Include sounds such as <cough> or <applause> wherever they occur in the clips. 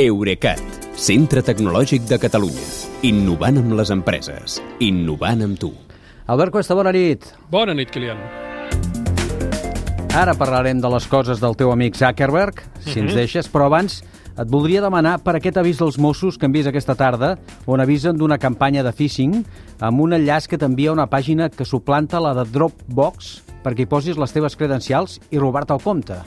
Eurecat, centre tecnològic de Catalunya. Innovant amb les empreses. Innovant amb tu. Albert Cuesta, bona nit. Bona nit, Kilian. Ara parlarem de les coses del teu amic Zuckerberg, si ens deixes, però abans et voldria demanar per aquest avís dels Mossos que hem vist aquesta tarda, on avisen d'una campanya de phishing amb un enllaç que t'envia a una pàgina que suplanta la de Dropbox perquè hi posis les teves credencials i robar-te el compte.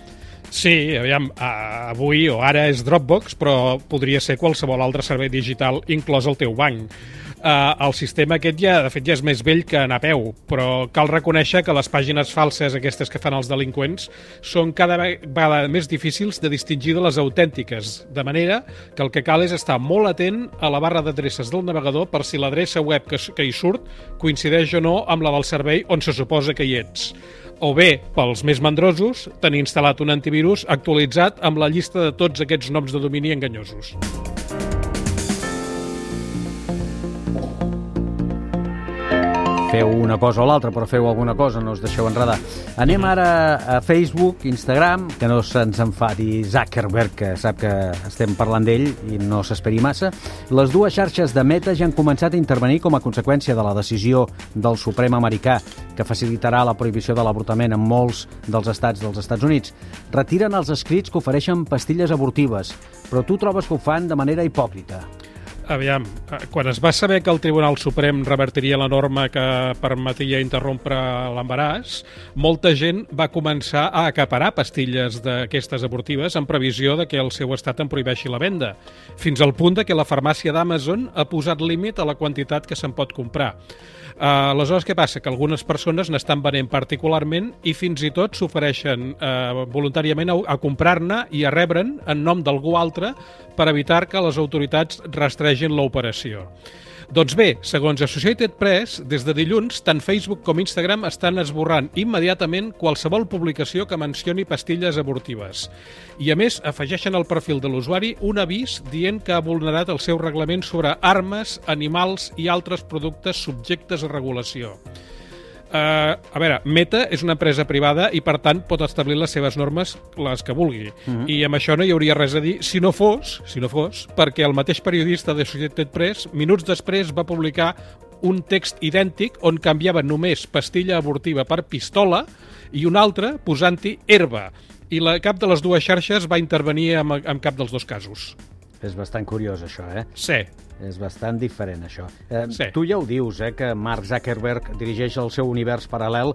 Sí, aviam, avui o ara és Dropbox, però podria ser qualsevol altre servei digital, inclòs el teu banc. Uh, el sistema aquest ja, de fet, ja és més vell que anar a peu, però cal reconèixer que les pàgines falses, aquestes que fan els delinqüents, són cada vegada més difícils de distingir de les autèntiques, de manera que el que cal és estar molt atent a la barra d'adreces del navegador per si l'adreça web que, que hi surt coincideix o no amb la del servei on se suposa que hi ets o bé, pels més mandrosos, tenir instal·lat un antivirus actualitzat amb la llista de tots aquests noms de domini enganyosos. Feu una cosa o l'altra, però feu alguna cosa, no us deixeu enredar. Anem ara a Facebook, Instagram, que no se'ns enfadi Zuckerberg, que sap que estem parlant d'ell i no s'esperi massa. Les dues xarxes de Meta ja han començat a intervenir com a conseqüència de la decisió del Suprem americà que facilitarà la prohibició de l'avortament en molts dels estats dels Estats Units. Retiren els escrits que ofereixen pastilles abortives, però tu trobes que ho fan de manera hipòcrita. Aviam, eh, quan es va saber que el Tribunal Suprem revertiria la norma que permetia interrompre l'embaràs, molta gent va començar a acaparar pastilles d'aquestes abortives en previsió de que el seu estat en prohibeixi la venda, fins al punt de que la farmàcia d'Amazon ha posat límit a la quantitat que se'n pot comprar. Uh, aleshores, què passa? Que algunes persones n'estan venent particularment i fins i tot s'ofereixen uh, voluntàriament a, a comprar-ne i a rebre'n en nom d'algú altre per evitar que les autoritats rastregin l'operació. Doncs bé, segons Associated Press, des de dilluns, tant Facebook com Instagram estan esborrant immediatament qualsevol publicació que mencioni pastilles abortives. I, a més, afegeixen al perfil de l'usuari un avís dient que ha vulnerat el seu reglament sobre armes, animals i altres productes subjectes a regulació. Uh, a veure, Meta és una empresa privada i, per tant, pot establir les seves normes, les que vulgui. Uh -huh. I amb això no hi hauria res a dir si no fos, si no fos, perquè el mateix periodista de Associated Press, minuts després, va publicar un text idèntic on canviava només pastilla abortiva per pistola i un altre posant-hi herba. I la, cap de les dues xarxes va intervenir en, en cap dels dos casos. És bastant curiós, això, eh? Sí, És bastant diferent, això. Eh, Sí. Tu ja ho dius, eh, que Mark Zuckerberg dirigeix el seu univers paral·lel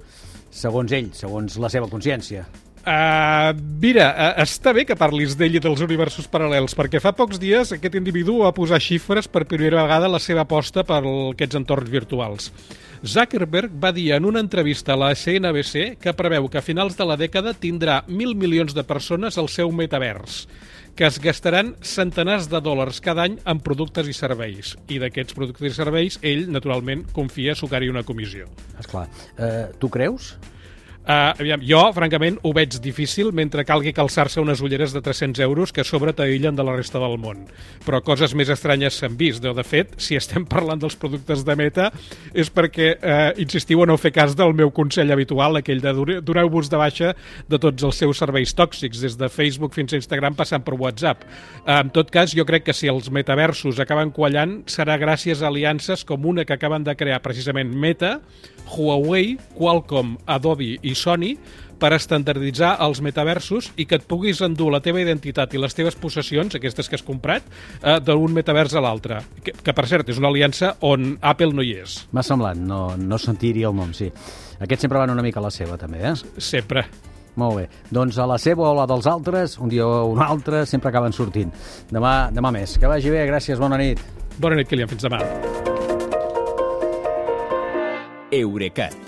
segons ell, segons la seva consciència. Uh, mira, uh, està bé que parlis d'ell i dels universos paral·lels, perquè fa pocs dies aquest individu va posar xifres per primera vegada la seva aposta per aquests entorns virtuals. Zuckerberg va dir en una entrevista a la CNBC que preveu que a finals de la dècada tindrà mil milions de persones al seu metavers que es gastaran centenars de dòlars cada any en productes i serveis. I d'aquests productes i serveis, ell, naturalment, confia sucar-hi una comissió. Esclar. Eh, tu creus? Uh, aviam, jo, francament, ho veig difícil mentre calgui calçar-se unes ulleres de 300 euros que a sobre t'aïllen de la resta del món. Però coses més estranyes s'han vist. De, fet, si estem <laughs> parlant dels productes de Meta és perquè uh, insistiu a no fer cas del meu consell habitual, aquell de doneu-vos de baixa de tots els seus serveis tòxics, des de Facebook fins a Instagram passant per WhatsApp. Uh, en tot cas, jo crec que si els metaversos acaben quallant serà gràcies a aliances com una que acaben de crear precisament Meta, Huawei, Qualcomm, Adobe i Sony per estandarditzar els metaversos i que et puguis endur la teva identitat i les teves possessions, aquestes que has comprat, eh, d'un metavers a l'altre. Que, que, per cert, és una aliança on Apple no hi és. M'ha semblat, no, no sentiria el nom, sí. Aquests sempre van una mica a la seva, també, eh? Sempre. Molt bé. Doncs a la seva o a la dels altres, un dia o un altre, sempre acaben sortint. Demà, demà més. Que vagi bé, gràcies, bona nit. Bona nit, Kilian. Fins demà. Eurecat,